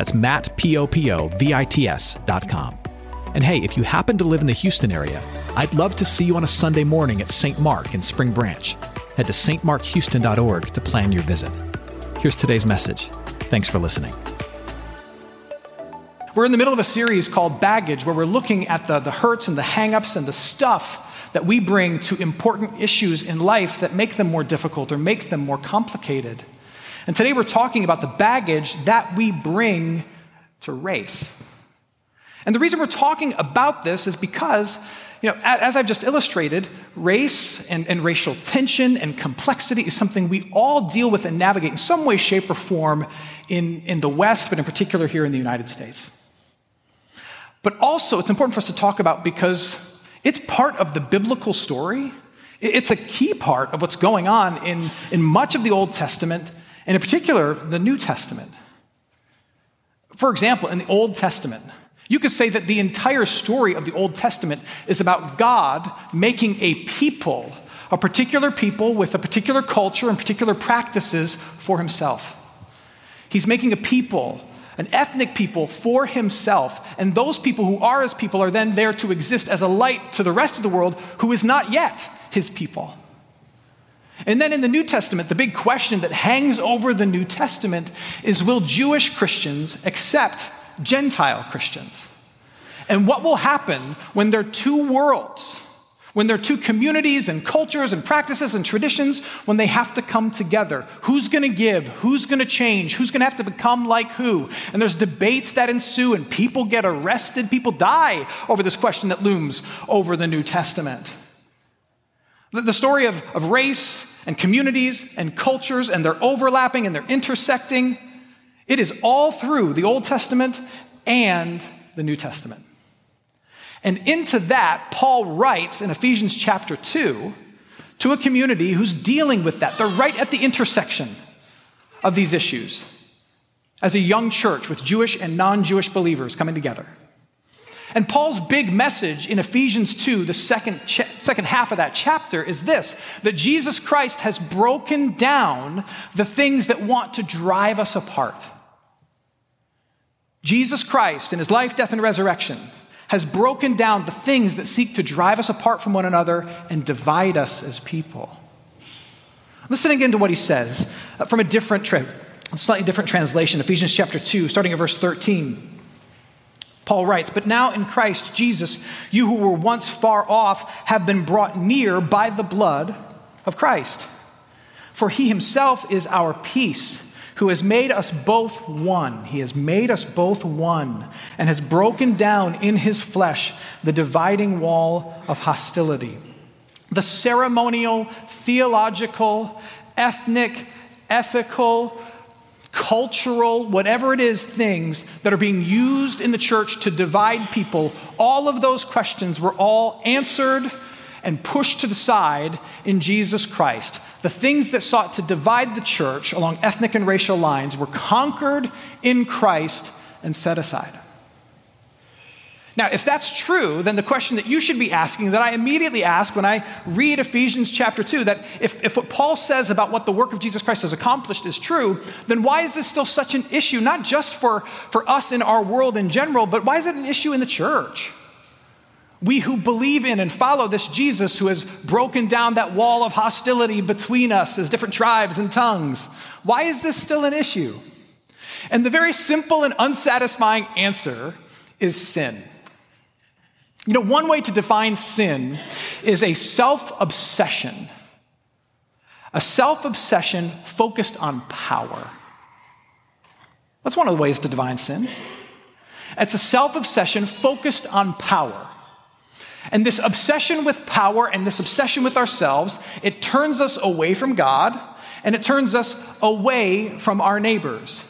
That's Matt, P-O-P-O-V-I-T-S dot com. And hey, if you happen to live in the Houston area, I'd love to see you on a Sunday morning at St. Mark in Spring Branch. Head to stmarkhouston.org to plan your visit. Here's today's message. Thanks for listening. We're in the middle of a series called Baggage, where we're looking at the, the hurts and the hangups and the stuff that we bring to important issues in life that make them more difficult or make them more complicated. And today we're talking about the baggage that we bring to race. And the reason we're talking about this is because, you know, as I've just illustrated, race and, and racial tension and complexity is something we all deal with and navigate in some way, shape, or form in, in the West, but in particular here in the United States. But also, it's important for us to talk about because it's part of the biblical story. It's a key part of what's going on in, in much of the Old Testament and in particular, the New Testament. For example, in the Old Testament, you could say that the entire story of the Old Testament is about God making a people, a particular people with a particular culture and particular practices for himself. He's making a people, an ethnic people for himself. And those people who are his people are then there to exist as a light to the rest of the world who is not yet his people. And then in the New Testament, the big question that hangs over the New Testament is will Jewish Christians accept Gentile Christians? And what will happen when there are two worlds, when there are two communities and cultures and practices and traditions, when they have to come together? Who's going to give? Who's going to change? Who's going to have to become like who? And there's debates that ensue, and people get arrested, people die over this question that looms over the New Testament. The story of, of race and communities and cultures, and they're overlapping and they're intersecting. It is all through the Old Testament and the New Testament. And into that, Paul writes in Ephesians chapter 2 to a community who's dealing with that. They're right at the intersection of these issues as a young church with Jewish and non Jewish believers coming together. And Paul's big message in Ephesians 2, the second, cha- second half of that chapter, is this that Jesus Christ has broken down the things that want to drive us apart. Jesus Christ, in his life, death, and resurrection, has broken down the things that seek to drive us apart from one another and divide us as people. Listen again to what he says uh, from a different, tra- slightly different translation, Ephesians chapter 2, starting at verse 13. Paul writes, But now in Christ Jesus, you who were once far off have been brought near by the blood of Christ. For he himself is our peace, who has made us both one. He has made us both one and has broken down in his flesh the dividing wall of hostility. The ceremonial, theological, ethnic, ethical, cultural, whatever it is, things that are being used in the church to divide people, all of those questions were all answered and pushed to the side in Jesus Christ. The things that sought to divide the church along ethnic and racial lines were conquered in Christ and set aside. Now, if that's true, then the question that you should be asking, that I immediately ask when I read Ephesians chapter 2, that if, if what Paul says about what the work of Jesus Christ has accomplished is true, then why is this still such an issue, not just for, for us in our world in general, but why is it an issue in the church? We who believe in and follow this Jesus who has broken down that wall of hostility between us as different tribes and tongues, why is this still an issue? And the very simple and unsatisfying answer is sin. You know, one way to define sin is a self obsession, a self obsession focused on power. That's one of the ways to define sin. It's a self obsession focused on power. And this obsession with power and this obsession with ourselves, it turns us away from God and it turns us away from our neighbors.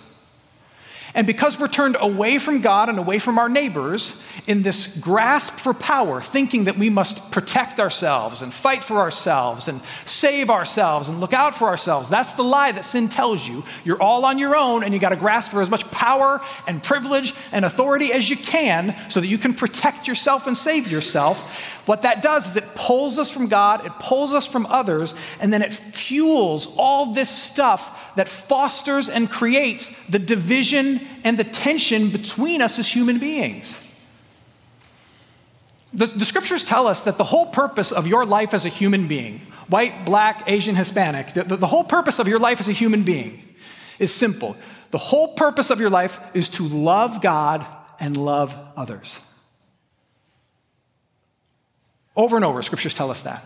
And because we're turned away from God and away from our neighbors in this grasp for power, thinking that we must protect ourselves and fight for ourselves and save ourselves and look out for ourselves, that's the lie that sin tells you. You're all on your own and you got to grasp for as much power and privilege and authority as you can so that you can protect yourself and save yourself. What that does is it pulls us from God, it pulls us from others, and then it fuels all this stuff that fosters and creates the division and the tension between us as human beings. The, the, scriptures tell us that the whole purpose of your life as a human being, white, black, Asian, Hispanic, the, the, the whole purpose of your life as a human being is simple. The whole purpose of your life is to love God and love others. Over and over, scriptures tell us that.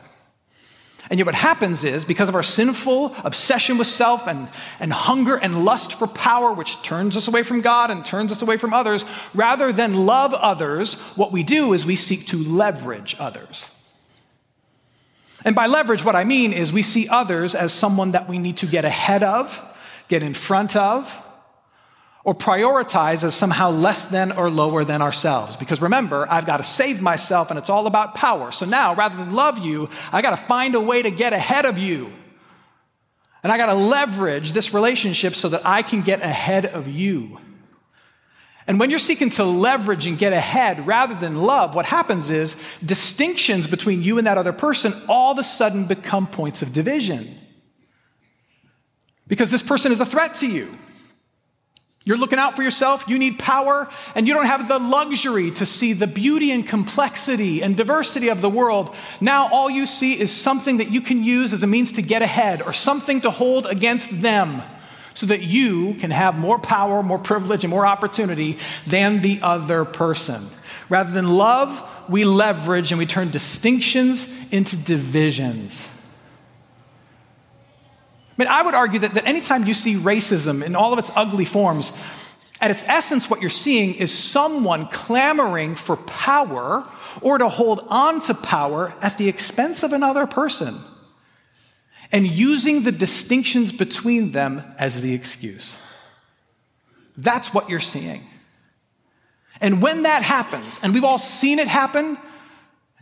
And yet, what happens is, because of our sinful obsession with self and, and hunger and lust for power, which turns us away from God and turns us away from others, rather than love others, what we do is we seek to leverage others. And by leverage, what I mean is we see others as someone that we need to get ahead of, get in front of, or prioritize as somehow less than or lower than ourselves. Because remember, I've got to save myself and it's all about power. So now, rather than love you, I got to find a way to get ahead of you. And I got to leverage this relationship so that I can get ahead of you. And when you're seeking to leverage and get ahead rather than love, what happens is distinctions between you and that other person all of a sudden become points of division. Because this person is a threat to you. You're looking out for yourself, you need power, and you don't have the luxury to see the beauty and complexity and diversity of the world. Now, all you see is something that you can use as a means to get ahead or something to hold against them so that you can have more power, more privilege, and more opportunity than the other person. Rather than love, we leverage and we turn distinctions into divisions. I mean, I would argue that, that anytime you see racism in all of its ugly forms, at its essence, what you're seeing is someone clamoring for power or to hold on to power at the expense of another person and using the distinctions between them as the excuse. That's what you're seeing. And when that happens, and we've all seen it happen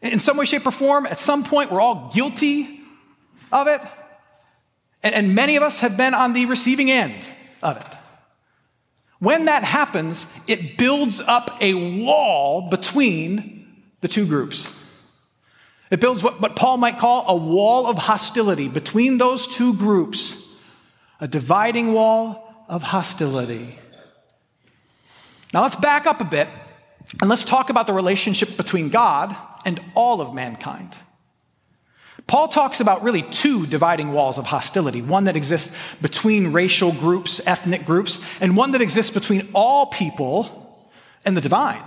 in some way, shape, or form, at some point we're all guilty of it. And, and many of us have been on the receiving end of it. When that happens, it builds up a wall between the two groups. It builds what, what Paul might call a wall of hostility between those two groups, a dividing wall of hostility. Now let's back up a bit and let's talk about the relationship between God and all of mankind. Paul talks about really two dividing walls of hostility one that exists between racial groups, ethnic groups, and one that exists between all people and the divine.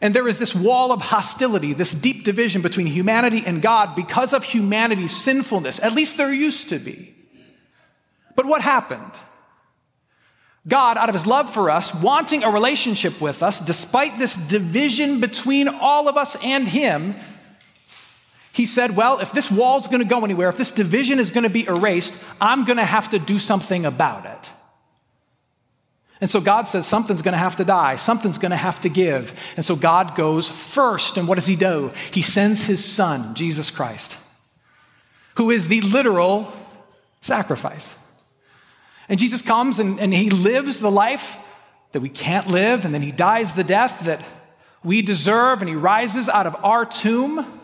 And there is this wall of hostility, this deep division between humanity and God because of humanity's sinfulness. At least there used to be. But what happened? God, out of his love for us, wanting a relationship with us, despite this division between all of us and him, he said, Well, if this wall's gonna go anywhere, if this division is gonna be erased, I'm gonna have to do something about it. And so God says something's gonna have to die, something's gonna have to give. And so God goes first. And what does he do? He sends his son, Jesus Christ, who is the literal sacrifice. And Jesus comes and, and he lives the life that we can't live, and then he dies the death that we deserve, and he rises out of our tomb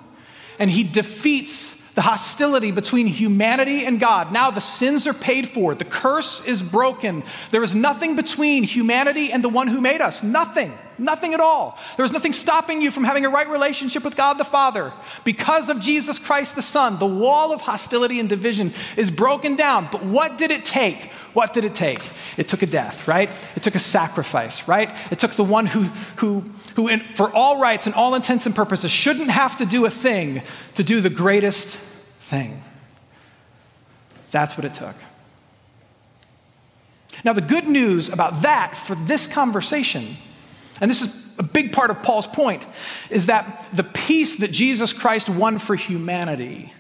and he defeats the hostility between humanity and God. Now the sins are paid for, the curse is broken. There is nothing between humanity and the one who made us. Nothing. Nothing at all. There is nothing stopping you from having a right relationship with God the Father. Because of Jesus Christ the Son, the wall of hostility and division is broken down. But what did it take? What did it take? It took a death, right? It took a sacrifice, right? It took the one who, who who, in, for all rights and all intents and purposes, shouldn't have to do a thing to do the greatest thing. That's what it took. Now, the good news about that for this conversation, and this is a big part of Paul's point, is that the peace that Jesus Christ won for humanity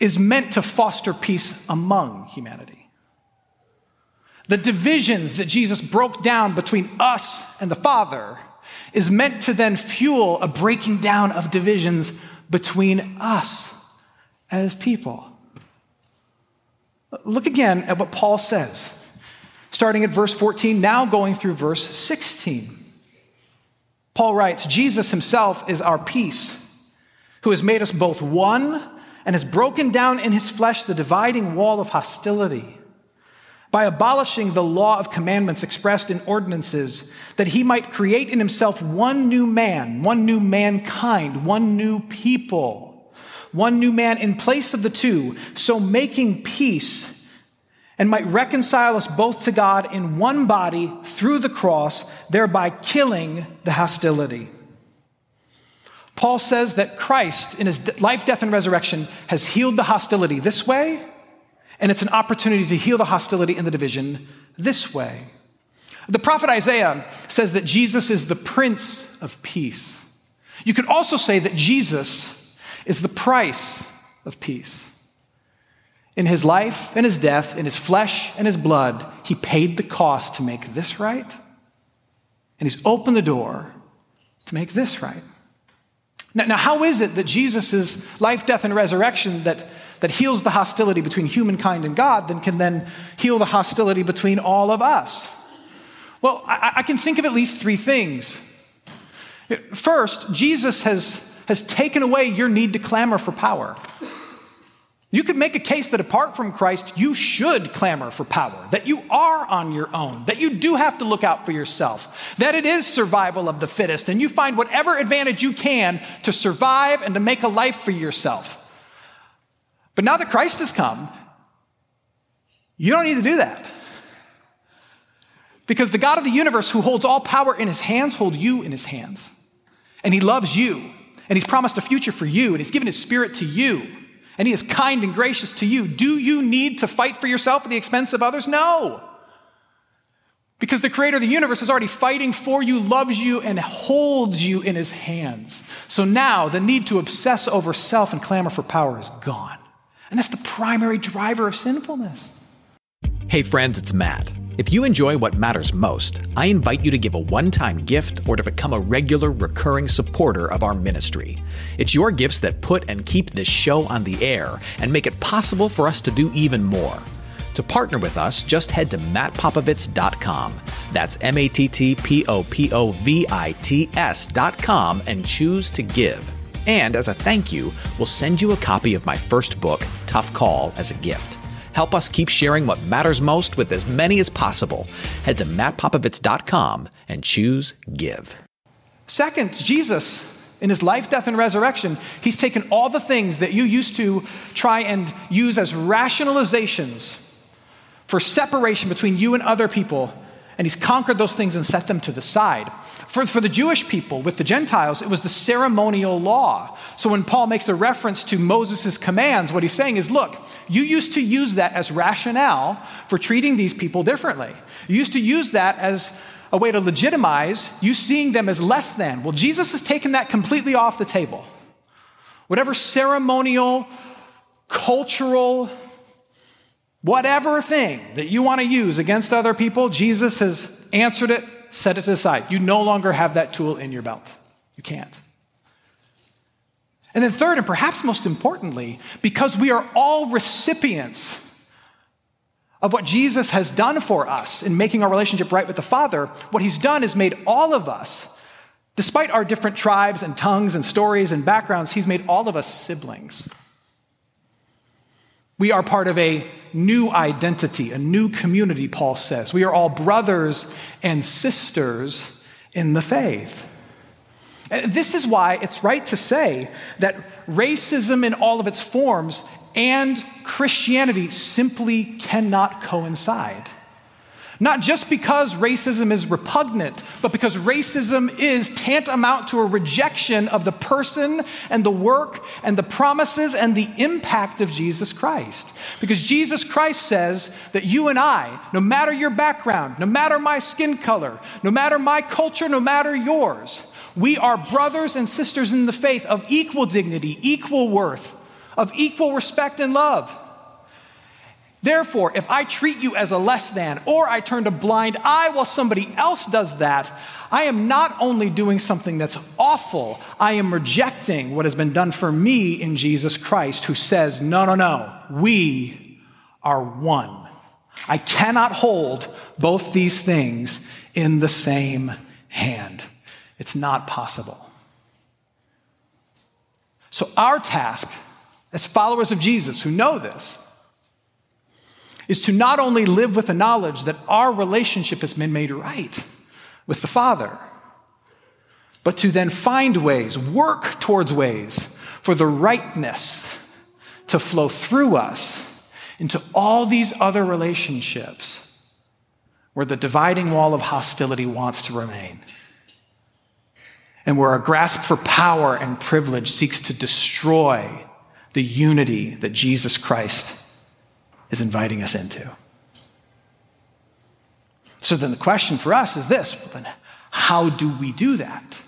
is meant to foster peace among humanity. The divisions that Jesus broke down between us and the Father is meant to then fuel a breaking down of divisions between us as people. Look again at what Paul says, starting at verse 14, now going through verse 16. Paul writes Jesus himself is our peace, who has made us both one and has broken down in his flesh the dividing wall of hostility by abolishing the law of commandments expressed in ordinances, that he might create in himself one new man, one new mankind, one new people, one new man in place of the two, so making peace and might reconcile us both to God in one body through the cross, thereby killing the hostility. Paul says that Christ, in his life, death, and resurrection, has healed the hostility this way and it's an opportunity to heal the hostility and the division this way. The prophet Isaiah says that Jesus is the Prince of Peace. You could also say that Jesus is the price of peace. In his life and his death, in his flesh and his blood, he paid the cost to make this right, and he's opened the door to make this right. Now, now how is it that Jesus' life, death, and resurrection that that heals the hostility between humankind and God, then can then heal the hostility between all of us? Well, I, I can think of at least three things. First, Jesus has, has taken away your need to clamor for power. You could make a case that apart from Christ, you should clamor for power, that you are on your own, that you do have to look out for yourself, that it is survival of the fittest, and you find whatever advantage you can to survive and to make a life for yourself. But now that Christ has come, you don't need to do that. Because the God of the universe, who holds all power in his hands, holds you in his hands. And he loves you. And he's promised a future for you. And he's given his spirit to you. And he is kind and gracious to you. Do you need to fight for yourself at the expense of others? No. Because the creator of the universe is already fighting for you, loves you, and holds you in his hands. So now the need to obsess over self and clamor for power is gone. And that's the primary driver of sinfulness. Hey, friends, it's Matt. If you enjoy what matters most, I invite you to give a one time gift or to become a regular, recurring supporter of our ministry. It's your gifts that put and keep this show on the air and make it possible for us to do even more. To partner with us, just head to mattpopovits.com. That's M A T T P O P O V I T S.com and choose to give. And as a thank you, we'll send you a copy of my first book, Tough Call, as a gift. Help us keep sharing what matters most with as many as possible. Head to mattpopovits.com and choose Give. Second, Jesus, in his life, death, and resurrection, he's taken all the things that you used to try and use as rationalizations for separation between you and other people, and he's conquered those things and set them to the side. For, for the Jewish people, with the Gentiles, it was the ceremonial law. So when Paul makes a reference to Moses' commands, what he's saying is look, you used to use that as rationale for treating these people differently. You used to use that as a way to legitimize you seeing them as less than. Well, Jesus has taken that completely off the table. Whatever ceremonial, cultural, whatever thing that you want to use against other people, Jesus has answered it set it aside. You no longer have that tool in your belt. You can't. And then, third, and perhaps most importantly, because we are all recipients of what Jesus has done for us in making our relationship right with the Father, what He's done is made all of us, despite our different tribes and tongues and stories and backgrounds, He's made all of us siblings. We are part of a new identity, a new community, Paul says. We are all brothers and sisters in the faith. And this is why it's right to say that racism in all of its forms and Christianity simply cannot coincide. Not just because racism is repugnant, but because racism is tantamount to a rejection of the person and the work and the promises and the impact of Jesus Christ. Because Jesus Christ says that you and I, no matter your background, no matter my skin color, no matter my culture, no matter yours, we are brothers and sisters in the faith of equal dignity, equal worth, of equal respect and love. Therefore, if I treat you as a less than, or I turn a blind eye while somebody else does that, I am not only doing something that's awful, I am rejecting what has been done for me in Jesus Christ, who says, No, no, no, we are one. I cannot hold both these things in the same hand. It's not possible. So, our task as followers of Jesus who know this is to not only live with the knowledge that our relationship has been made right with the Father, but to then find ways, work towards ways for the rightness to flow through us into all these other relationships where the dividing wall of hostility wants to remain. And where our grasp for power and privilege seeks to destroy the unity that Jesus Christ is inviting us into. So then the question for us is this well, then how do we do that?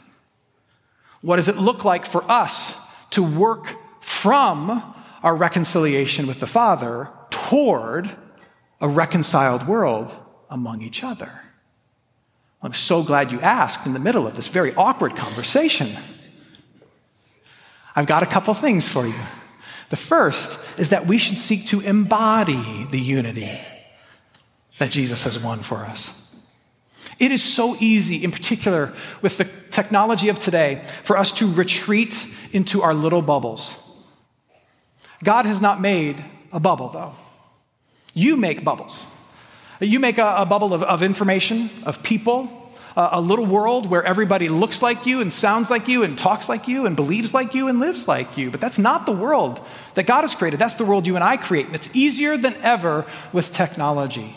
What does it look like for us to work from our reconciliation with the Father toward a reconciled world among each other? I'm so glad you asked in the middle of this very awkward conversation. I've got a couple things for you. The first is that we should seek to embody the unity that Jesus has won for us. It is so easy, in particular with the technology of today, for us to retreat into our little bubbles. God has not made a bubble, though. You make bubbles. You make a, a bubble of, of, information, of people, a little world where everybody looks like you and sounds like you and talks like you and believes like you and lives like you. But that's not the world that God has created. That's the world you and I create. And it's easier than ever with technology.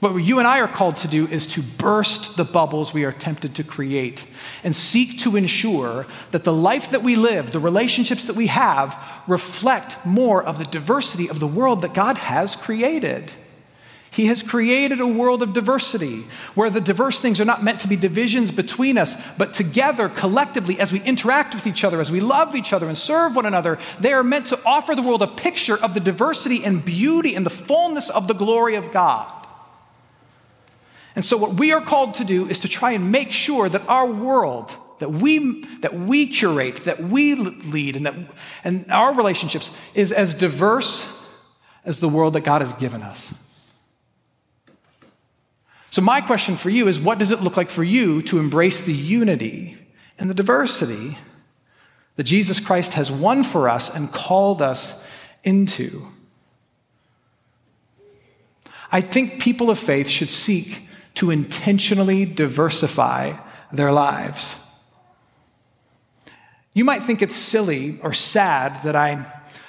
What you and I are called to do is to burst the bubbles we are tempted to create and seek to ensure that the life that we live, the relationships that we have, reflect more of the diversity of the world that God has created. He has created a world of diversity where the diverse things are not meant to be divisions between us, but together, collectively, as we interact with each other, as we love each other and serve one another, they are meant to offer the world a picture of the diversity and beauty and the fullness of the glory of God. And so, what we are called to do is to try and make sure that our world, that we, that we curate, that we lead, and, that, and our relationships is as diverse as the world that God has given us. So, my question for you is what does it look like for you to embrace the unity and the diversity that Jesus Christ has won for us and called us into? I think people of faith should seek to intentionally diversify their lives. You might think it's silly or sad that I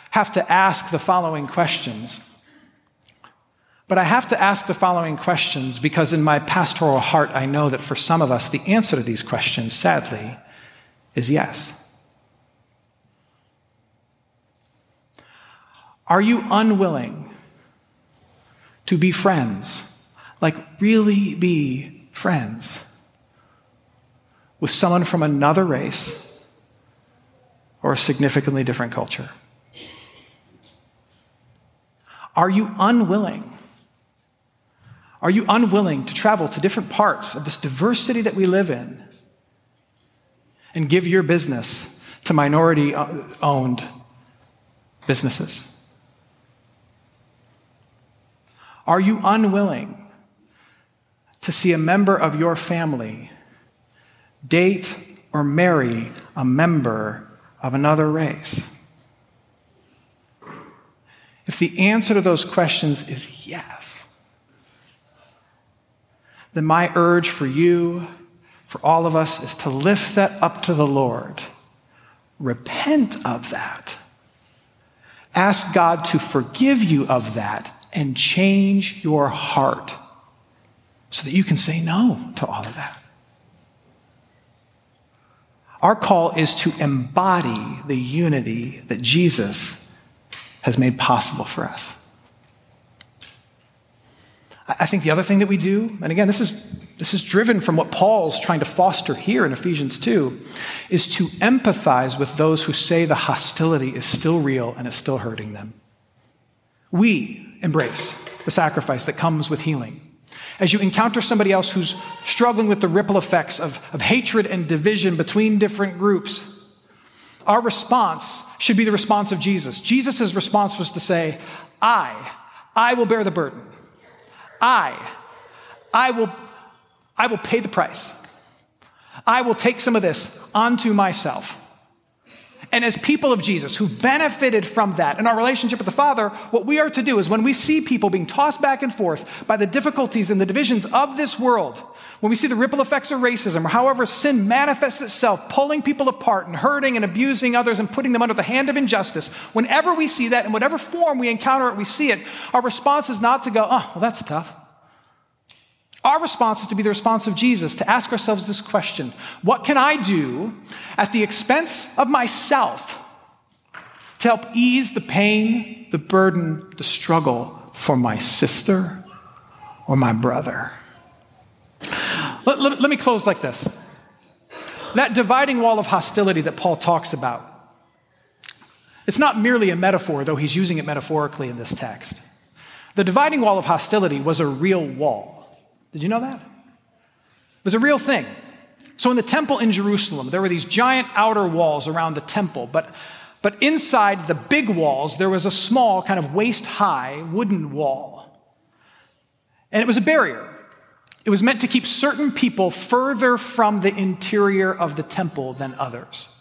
have to ask the following questions. But I have to ask the following questions because, in my pastoral heart, I know that for some of us, the answer to these questions, sadly, is yes. Are you unwilling to be friends, like really be friends, with someone from another race or a significantly different culture? Are you unwilling are you unwilling to travel to different parts of this diversity that we live in and give your business to minority owned businesses? Are you unwilling to see a member of your family date or marry a member of another race? If the answer to those questions is yes, then my urge for you, for all of us, is to lift that up to the Lord. Repent of that. Ask God to forgive you of that and change your heart so that you can say no to all of that. Our call is to embody the unity that Jesus has made possible for us. I think the other thing that we do, and again, this is, this is driven from what Paul's trying to foster here in Ephesians 2, is to empathize with those who say the hostility is still real and is still hurting them. we embrace the sacrifice that comes with healing. As you encounter somebody else who's struggling with the ripple effects of, of hatred and division between different groups, our response should be the response of Jesus. Jesus' response was to say, I, I will bear the burden. I, I will, I will pay the price. I will take some of this onto myself. And as people of Jesus who benefited from that in our relationship with the Father, what we are to do is when we see people being tossed back and forth by the difficulties and the divisions of this world, when we see the ripple effects of racism, or however sin manifests itself, pulling people apart and hurting and abusing others and putting them under the hand of injustice, whenever we see that, in whatever form we encounter it, we see it, our response is not to go, oh, well, that's tough. Our response is to be the response of Jesus, to ask ourselves this question What can I do at the expense of myself to help ease the pain, the burden, the struggle for my sister or my brother? Let, let, let me close like this. That dividing wall of hostility that Paul talks about, it's not merely a metaphor, though he's using it metaphorically in this text. The dividing wall of hostility was a real wall. Did you know that? It was a real thing. So in the temple in Jerusalem, there were these giant outer walls around the temple, but, but inside the big walls, there was a small, kind of waist high wooden wall. And it was a barrier. It was meant to keep certain people further from the interior of the temple than others.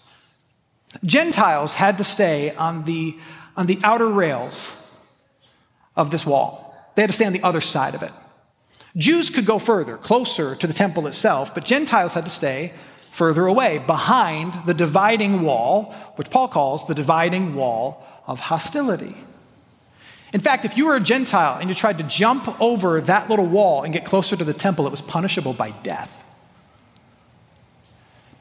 Gentiles had to stay on the, on the outer rails of this wall, they had to stay on the other side of it. Jews could go further, closer to the temple itself, but Gentiles had to stay further away, behind the dividing wall, which Paul calls the dividing wall of hostility. In fact, if you were a Gentile and you tried to jump over that little wall and get closer to the temple, it was punishable by death.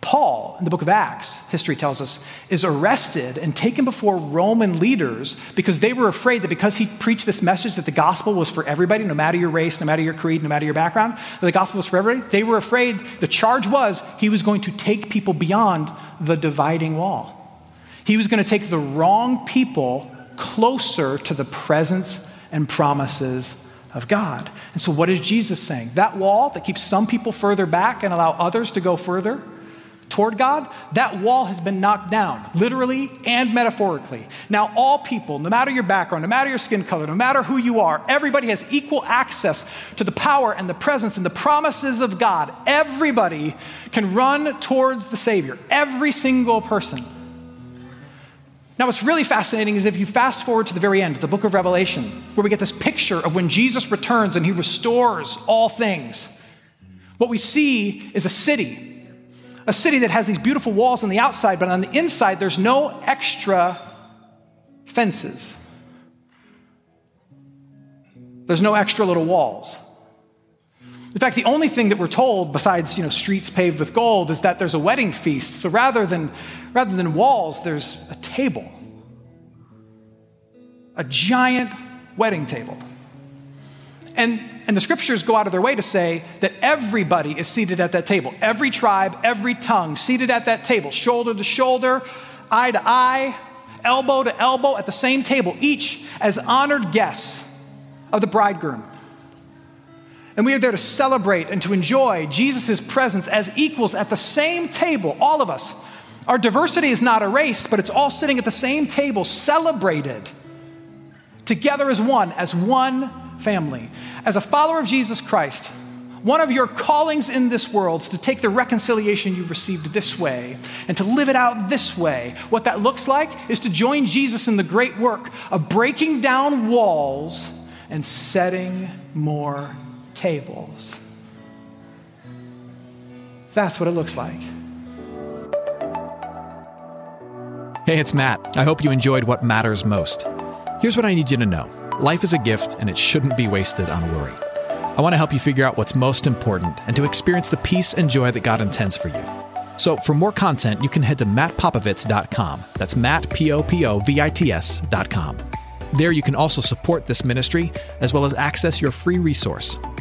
Paul, in the book of Acts, history tells us, is arrested and taken before Roman leaders because they were afraid that because he preached this message that the gospel was for everybody, no matter your race, no matter your creed, no matter your background, that the gospel was for everybody. They were afraid, the charge was he was going to take people beyond the dividing wall. He was going to take the wrong people closer to the presence and promises of God. And so, what is Jesus saying? That wall that keeps some people further back and allow others to go further toward God, that wall has been knocked down, literally and metaphorically. Now, all people, no matter your background, no matter your skin color, no matter who you are, everybody has equal access to the power and the presence and the promises of God. Everybody can run towards the Savior, every single person. Now, what's really fascinating is if you fast forward to the very end, the book of Revelation, where we get this picture of when Jesus returns and he restores all things. What we see is a city, a city that has these beautiful walls on the outside, but on the inside, there's no extra fences. There's no extra little walls. In fact, the only thing that we're told, besides you know, streets paved with gold, is that there's a wedding feast. So rather than, rather than walls, there's a table. A giant wedding table. And, and the scriptures go out of their way to say that everybody is seated at that table. Every tribe, every tongue, seated at that table, shoulder to shoulder, eye to eye, elbow to elbow, at the same table, each as honored guests of the bridegroom. And we are there to celebrate and to enjoy Jesus' presence as equals at the same table, all of us. Our diversity is not erased, but it's all sitting at the same table, celebrated together as one, as one family. As a follower of Jesus Christ, one of your callings in this world is to take the reconciliation you've received this way and to live it out this way. What that looks like is to join Jesus in the great work of breaking down walls and setting more tables. That's what it looks like. Hey, it's Matt. I hope you enjoyed what matters most. Here's what I need you to know life is a gift, and it shouldn't be wasted on worry. I want to help you figure out what's most important and to experience the peace and joy that God intends for you. So, for more content, you can head to mattpopovits.com. That's Matt, P O P O V I T S.com. There, you can also support this ministry as well as access your free resource,